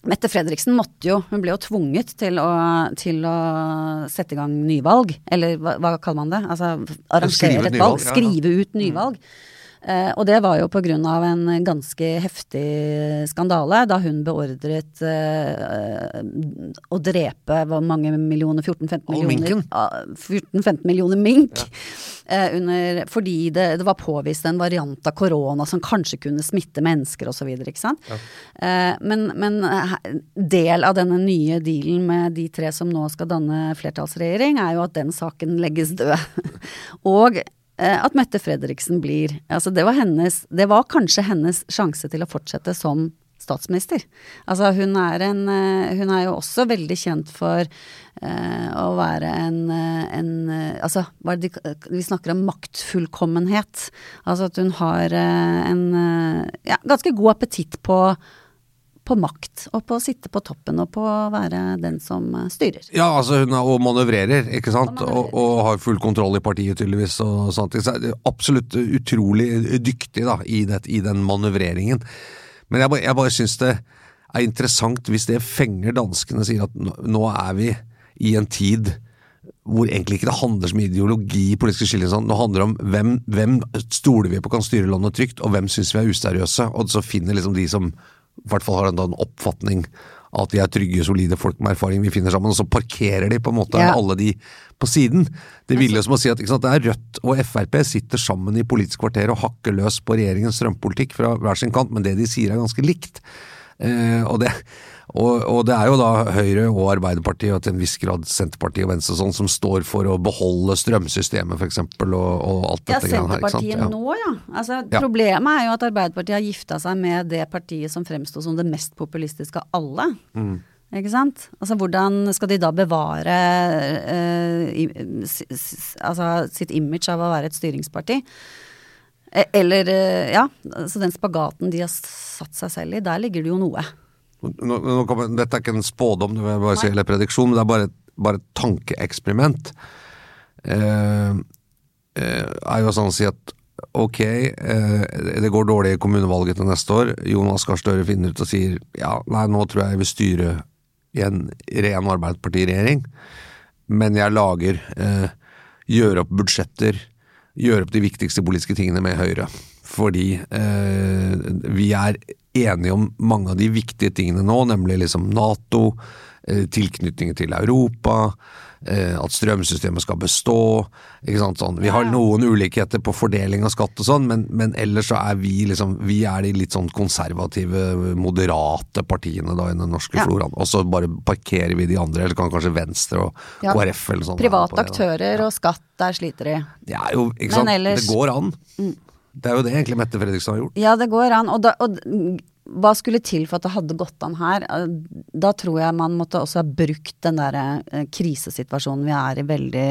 D: Mette Fredriksen måtte jo, hun ble jo tvunget til å, til å sette i gang nyvalg. Eller hva, hva kaller man det? Altså arrangere et valg. Skrive ut nyvalg. Mm. Eh, og det var jo av en ganske heftig skandale da hun beordret eh, å drepe hvor mange millioner? 14-15 millioner? 14-15 millioner mink. Ja. Eh, under, fordi det, det, var påvist en variant av korona som kanskje kunne smitte mennesker osv. Ja. Eh, men, men eh, del av denne nye dealen med de tre som nå skal danne flertallsregjering, er jo at den saken legges død. og Eh, at Mette Fredriksen blir Altså det var hennes Det var kanskje hennes sjanse til å fortsette som statsminister. Altså hun er en eh, Hun er jo også veldig kjent for uh, å være en, en Altså vi snakker om maktfullkommenhet. Altså at hun har en ja, ganske god appetitt på på makt, og på å sitte på toppen og på å være den som eh, styrer.
C: Ja, altså hun er, og manøvrerer, ikke sant, og, og, og, har full kontroll i partiet tydeligvis. og sånt. Så absolutt utrolig dyktig da, i, det, i den manøvreringen. Men jeg bare, jeg bare syns det er interessant hvis det fenger danskene, sier at nå er vi i en tid hvor egentlig ikke det handler så mye ideologi i politiske skiller. Sånn. Nå handler det om hvem, hvem stoler vi på kan styre landet trygt, og hvem syns vi er useriøse. Og så finner liksom de som i hvert fall har en, en oppfatning av at de er trygge, solide folk med erfaring vi finner sammen, og så parkerer de på en måte ja. alle de på siden. Det ville som å si at sant, det er Rødt og Frp sitter sammen i Politisk kvarter og hakker løs på regjeringens strømpolitikk fra hver sin kant, men det de sier er ganske likt. Eh, og det og, og, det er jo da Høyre og Arbeiderpartiet og til en viss grad Senterpartiet og Venstre sånn, som står for å beholde strømsystemet f.eks. Og, og alt dette
D: ja, Senterpartiet her, ja. nå, ja. Altså, ja. Problemet er jo at Arbeiderpartiet har gifta seg med det partiet som fremsto som det mest populistiske av alle. Mm. Ikke sant? Altså hvordan skal de da bevare i, altså, sitt image av å være et styringsparti? E, eller, uh, ja, så den spagaten de har satt seg selv i, der ligger det jo noe.
C: Nå, nå kommer, dette er ikke en spådom si, eller prediksjon, men det er bare, bare et tankeeksperiment. Eh, eh, er jo sånn å si at ok, eh, det går dårlig i kommunevalget til neste år. Jonas Gahr Støre finner ut og sier ja, nei, nå tror jeg jeg vil styre i en ren Arbeiderparti-regjering, men jeg lager eh, Gjør opp budsjetter, gjør opp de viktigste politiske tingene med Høyre. Fordi eh, vi er enige om mange av de viktige tingene nå, nemlig liksom Nato, eh, tilknytningen til Europa, eh, at strømsystemet skal bestå. sånn. Vi har noen ulikheter på fordeling av skatt og sånn, men, men, ellers så er vi liksom Vi er de litt sånn konservative, moderate partiene da i den norske ja. floraen. Og så bare parkerer vi de andre, eller kanskje Venstre og ja. KrF eller sånn.
D: Private aktører ja. og skatt, der sliter de.
C: Ja, jo, ikke sant. Ellers... Det går an. Mm. Det er jo det egentlig Mette Fredriksen har gjort.
D: Ja, det går an. Og, da, og, hva skulle til for at det hadde gått an her? Da tror jeg man måtte også ha brukt den der eh, krisesituasjonen vi er i veldig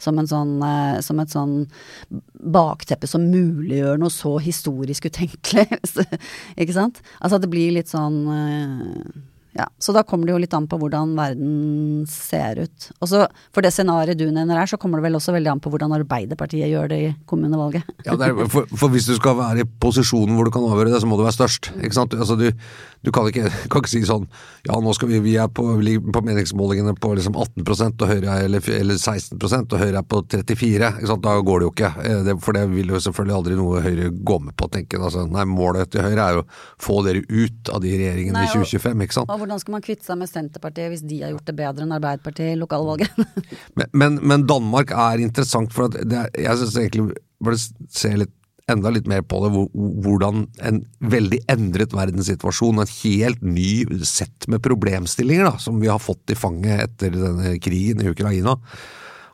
D: som, sånn, eh, som et sånn bakteppe som muliggjør noe så historisk utenkelig. ikke sant? Altså at det blir litt sånn eh, Ja, så da kommer det jo litt an på hvordan verden ser ut. Og så for det scenarioet du nevner her, så kommer det vel også veldig an på hvordan Arbeiderpartiet gjør det i kommunevalget.
C: Ja, er, for, for hvis du skal være i posisjonen hvor du kan avgjøre det, så må du være størst. Ikke sant? Altså, du, du kan, ikke, kan ikke si sånn Ja, nå skal vi, vi er på, ligger på meningsmålingene på liksom 18 og Høyre er, eller, eller 16 og Høyre er på 34 ikke sant? Da går det jo ikke. Eh, Det, for det vil jo selvfølgelig aldri noe Høyre gå med på, tenker jeg. Altså, nei, målet til Høyre er jo å få dere ut av de regjeringene
D: Nei,
C: i 2025, ikke sant.
D: Og hvordan skal man kvitte seg med Senterpartiet hvis de har gjort det bedre enn Arbeiderpartiet i lokalvalget?
C: Men, men, men Danmark er interessant, for at det jeg syns egentlig burde se litt, enda litt mer på det, hvordan en veldig endret verdenssituasjon, en helt ny sett med problemstillinger da, som vi har fått i fanget etter denne krigen i Ukraina,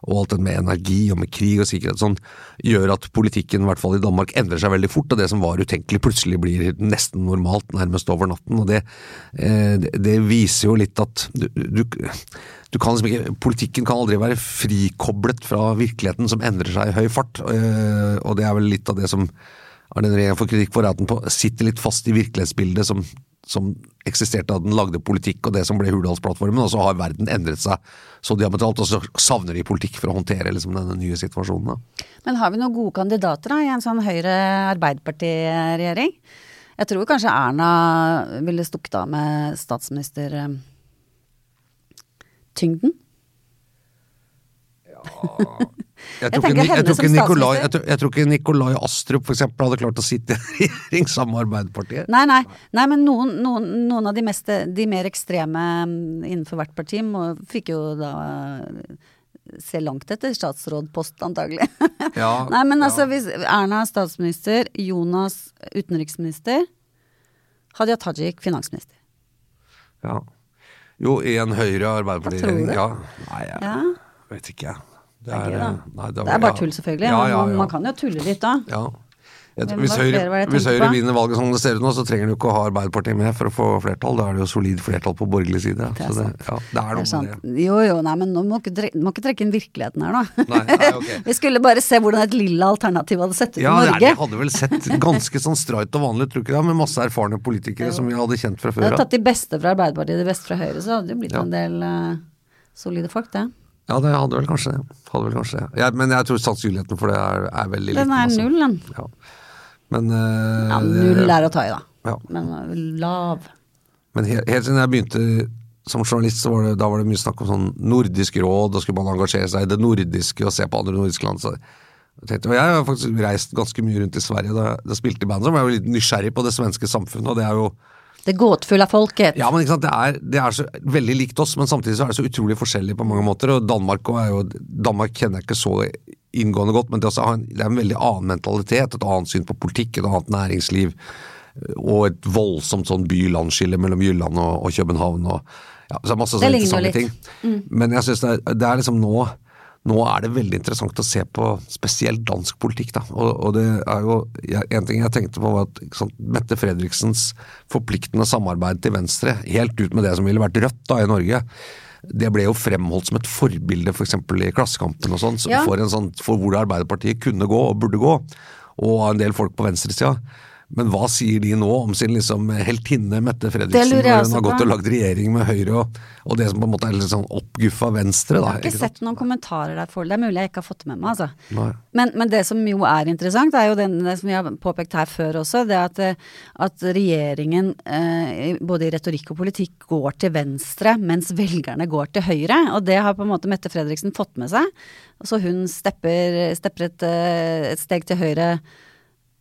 C: og alt det med energi og med krig og sikkerhet sånn, gjør at politikken i hvert fall i Danmark endrer seg veldig fort, og det som var utenkelig plutselig blir nesten normalt nærmest over natten. og Det, eh, det, viser jo litt at du, du, du kan liksom ikke, Politikken kan aldri være frikoblet fra virkeligheten som endrer seg i høy fart, eh, og det er vel litt av det som er den regjeringen får kritikk for, at den sitter litt fast i virkelighetsbildet som, som eksisterte da den lagde politikk og det som ble Hurdalsplattformen, og så har verden endret seg så diametralt, og så savner de politikk for å håndtere liksom, denne nye situasjonen. Da.
D: Men har vi noen gode kandidater da, i en sånn Høyre-Arbeiderparti-regjering? Jeg tror kanskje Erna ville stukket av med statsministertyngden.
C: Jeg,
D: Jeg
C: tror ikke,
D: tenker
C: jeg, tror Nikolai, tror, jeg tror ikke Nikolai Astrup for eksempel, hadde klart å sitte i regjering sammen med Arbeiderpartiet.
D: Nei, nei, nei men noen, noen, noen av de, mest, de mer ekstreme mm, innenfor hvert parti må, fikk jo da eh, se langt etter statsrådpost, antagelig.
C: Ja,
D: nei, men altså
C: ja.
D: hvis Erna er statsminister, Jonas utenriksminister, Hadia Tajik finansminister.
C: Ja. Jo, en Høyre- og Arbeiderparti-regjering. Ja. Nei, jeg
D: Ja,
C: vet ikke, jeg. Det
D: det er gøy, da.
C: nei,
D: Det er bare tull, selvfølgelig.
C: Ja, ja,
D: Man, man kan jo tulle litt da.
C: Ja. Jeg, hvis Høyre,
D: var det
C: hvis Høyre vinner valget som det ser ut nå, så trenger du ikke å ha Arbeiderpartiet med for å få flertall. Da er det jo solid flertall på borgerlig side.
D: Det er
C: så det, ja, det er
D: Det er sant.
C: med det.
D: Jo jo, nei, men nå må ikke, trekke, må ikke trekke inn virkeligheten her, nå.
C: Nei, nei, okay.
D: Vi skulle bare se hvordan et lilla alternativ hadde sett ut
C: Ja,
D: i Norge.
C: Ja, det hadde vel sett ganske sånn streit og vanlig ut, det? Med masse erfarne politikere som vi hadde kjent fra før
D: hadde tatt de beste fra Arbeiderpartiet, de beste fra Høyre, så hadde det blitt
C: Ja.
D: en del uh, solide folk, det.
C: Ja, det hadde vel kanskje det. Vel kanskje det. Jeg, men jeg tror sannsynligheten for det er, er veldig liten.
D: Den er
C: altså.
D: null, den.
C: Ja. Men, uh,
D: Ja, null er å ta i, da.
C: Ja.
D: Men eh, lav.
C: Men helt, helt siden jeg begynte som journalist, så var det, da var det mye snakk om sånn nordisk råd, og skulle man engasjere seg i det nordiske og se på andre nordiske land. Så jeg, tenkte, og jeg har faktisk reist ganske mye rundt i Sverige da da jeg spilte i band, så var jeg jo litt nysgjerrig på det svenske samfunnet. og det er jo
D: Det gåtefulle av folket.
C: Ja, men ikke sant, det er, det er så veldig likt oss, men samtidig så er det så utrolig forskjellig på mange måter. Og Danmark er jo Danmark kjenner jeg ikke så inngående godt, men det, har en, det er en veldig annen mentalitet, et annet syn på politikk, et annet næringsliv. Og et voldsomt sånn by-land-skille mellom Jylland og, og København. Og, ja, så er masse
D: Det ligner jo
C: litt.
D: litt. Mm.
C: Men jeg synes det, er, det er liksom nå nå er det veldig interessant å se på spesielt dansk politikk. Da. Og, og det er jo, En ting jeg tenkte på, var at sant, Mette Fredriksens forpliktende samarbeid til Venstre, helt ut med det som ville vært Rødt da i Norge, det ble jo fremholdt som et forbilde f.eks. For i Klassekampen og sånt, så
D: Ja.
C: for, en sånn, for hvor Arbeiderpartiet kunne gå og burde gå, og en del folk på venstresida. Men hva sier de nå om sin liksom heltinne Mette Fredriksen, når hun har
D: på.
C: gått og lagd regjering med Høyre, og, og det som på en måte er litt sånn oppguffa Venstre?
D: Jeg har ikke
C: ikke
D: sett noen kommentarer der for det. Det er mulig jeg ikke har fått det med meg, altså. Men, men det som jo er interessant, er jo den, det som vi har påpekt her før også, det at, eh, at regjeringen eh, både i retorikk og politikk går til venstre, mens velgerne går til høyre. Og det har på en måte Mette Fredriksen fått med seg. Så hun stepper, stepper et, eh, et steg til høyre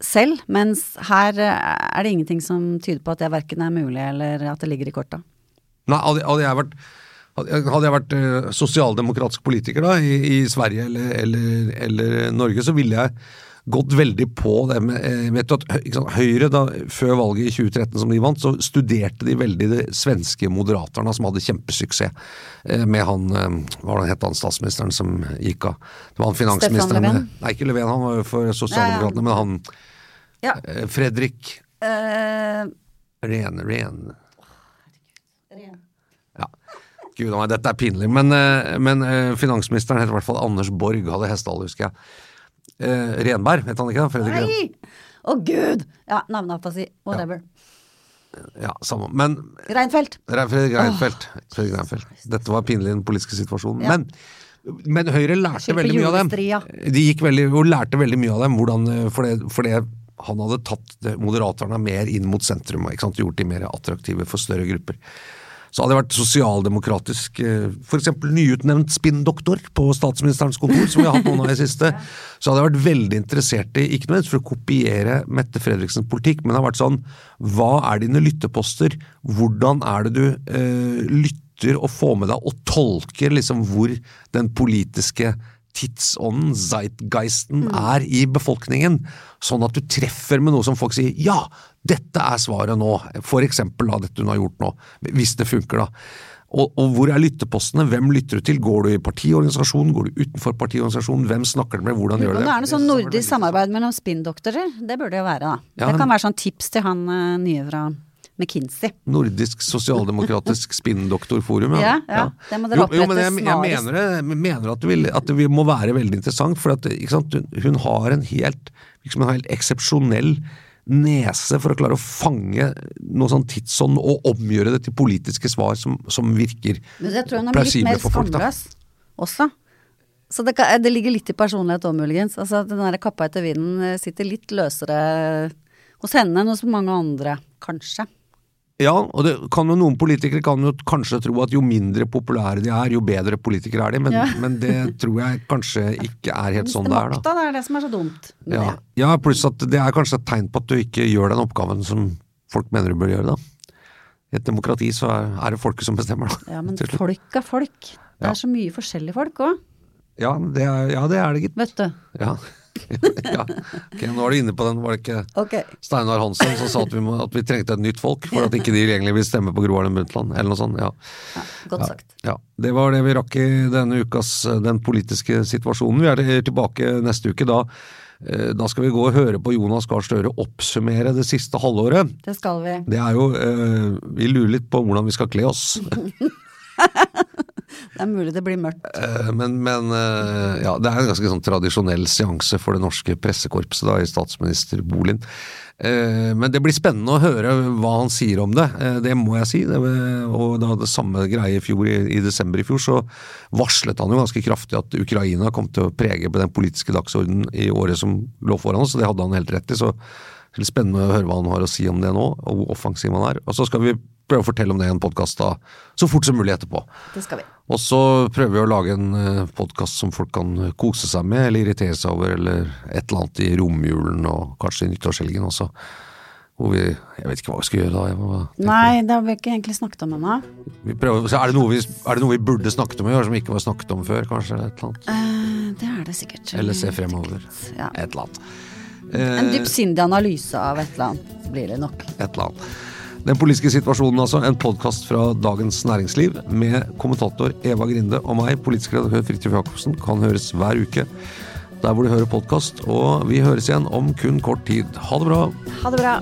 D: selv, mens her eh, er det ingenting som tyder på at det verken er mulig eller at det ligger i korta.
C: Nei, hadde, jeg vært hadde jeg- vært eh, sosialdemokratisk politiker da, i, i Sverige eller, eller, eller Norge, så ville jeg gått veldig på det med eh, vet du at sant, Høyre, da, før valget i 2013 som de vant, så studerte de veldig de svenske moderaterne som hadde kjempesuksess med han Hva var det han het, han statsministeren som gikk av? Det var han finansministeren
D: Löfven?
C: Nei, ikke Löfven, han var jo for Sosialdemokratene, men han
D: Ja.
C: eh, Fredrik
D: uh,
C: Ren, ren Ja. Gud a meg, dette er pinlig. Men, eh, men finansministeren het i hvert fall Anders Borg, hadde hestehale, husker jeg. Uh, Renberg, het han ikke det? Fredrik Ren.
D: Nei! Å gud! Ja, navneafasi. Whatever.
C: Ja, samme. Men
D: Reinfeldt.
C: Fredrik Reinfeldt. Fredrik Reinfeldt. Dette var pinlig i den politiske situasjonen.
D: Ja.
C: Men, men Høyre lærte veldig mye av dem. De gikk veldig, og lærte veldig mye av dem, hvordan, for, det, for det, han hadde tatt Moderaterna mer inn mot sentrum, og gjort de mer attraktive for større grupper. Så hadde det vært sosialdemokratisk, f.eks. for eksempel nyutnevnt spinndoktor på statsministerens kontor, som vi har hatt noen av i siste, så hadde jeg vært veldig interessert i, ikke nødvendigvis for å kopiere Mette Fredriksens politikk, men det har vært sånn, hva er dine lytteposter? Hvordan er det du eh, lytter og får med deg og tolker liksom hvor den politiske tidsånden, zeitgeisten, er i befolkningen, sånn at du treffer med noe som folk sier ja, dette er svaret nå, for eksempel da, dette hun har gjort nå, hvis det funker da. Og, og hvor er lyttepostene, hvem lytter du til, går du i partiorganisasjonen, går du utenfor partiorganisasjonen, hvem snakker du med, hvordan gjør du det?
D: det er noe sånn nordisk samarbeid mellom spinndoktorer, det burde det jo være, da.
C: Ja.
D: Det kan være sånn tips til han eh, nye fra McKinsey.
C: Nordisk sosialdemokratisk spinndoktorforum,
D: Ja, ja. Det må dere
C: Jo, jo, men jeg, jeg mener, det, jeg mener at, det vil, at det må være veldig interessant, for at, sant, hun, hun har en helt, liksom en helt eksepsjonell nese for å klare å fange noe sånn tidsånd og omgjøre det til politiske svar som, som virker
D: Men jeg tror hun er litt
C: plausible
D: mer
C: for folk.
D: skamløs også. Så det, det ligger litt i personlighet òg, muligens. Altså, den der kappa etter vinden eh, sitter litt løsere hos henne enn hos mange andre, kanskje.
C: Ja, og det kan jo noen politikere kan jo kanskje tro at jo mindre populære de er, jo bedre politikere er de, men,
D: Ja.
C: men det tror jeg kanskje ikke er helt sånn det er, da.
D: det er det som er så dumt
C: Ja, ja, pluss at det er kanskje et tegn på at du ikke gjør den oppgaven som folk mener du bør gjøre, da. I et demokrati så er, det folket som bestemmer, da.
D: Ja, men folk er folk. Det er så mye forskjellige folk òg,
C: Ja, det ja, det er det, gitt.
D: vet du.
C: Ja. ja. Ok, nå er du inne på den, var det ikke
D: okay.
C: Steinar Hansen som sa at vi, må, at vi trengte et nytt folk, for at ikke de egentlig vil stemme på Gro Harlem Brundtland, eller noe sånt. Ja.
D: Ja, godt sagt.
C: ja. Det var det vi rakk i denne ukas eh, Den politiske situasjonen. Vi er tilbake neste uke. Da, eh, da skal vi gå og høre på Jonas Gahr Støre oppsummere det siste halvåret.
D: Det skal vi.
C: Det er jo eh, Vi lurer litt på hvordan vi skal kle oss.
D: Det er mulig det blir mørkt.
C: Eh, men men eh, ja, det er en ganske sånn tradisjonell seanse for det norske pressekorpset da, i statsministerboligen. Bolin. men det blir spennende å høre hva han sier om det, eh, det må jeg si. Og da det samme greie i fjor, i desember i fjor, så varslet han jo ganske kraftig at Ukraina kom til å prege på den politiske dagsordenen i året som lå foran oss, og det hadde han helt rett i. så det blir spennende å høre hva han har å si om det nå, og hvor offensiv han er. Og så skal vi prøve å fortelle om det i en podkast så fort som mulig etterpå.
D: Det skal vi.
C: Og så prøver vi å lage en podkast som folk kan kose seg med, eller irritere seg over, eller et eller annet i romjulen og kanskje i nyttårshelgen også. Hvor vi Jeg vet ikke hva vi skal gjøre da.
D: Nei, det har vi ikke egentlig snakket om ennå.
C: Vi prøver, så er, det noe vi, er det noe vi burde snakket om i år, som ikke var snakket om før, kanskje? Et eller annet.
D: Uh, det er det sikkert.
C: Eller se fremover.
D: Ja.
C: Et eller annet.
D: En
C: Eh,
D: dypsindig analyse av et eller annet blir det nok.
C: et eller annet. Den politiske situasjonen, altså. En podkast fra Dagens Næringsliv med kommentator Eva Grinde og meg, politisk redaktør Fridtjof Jacobsen, kan høres hver uke der hvor du hører podkast. Og vi høres igjen om kun kort tid. Ha det bra!
D: Ha det bra.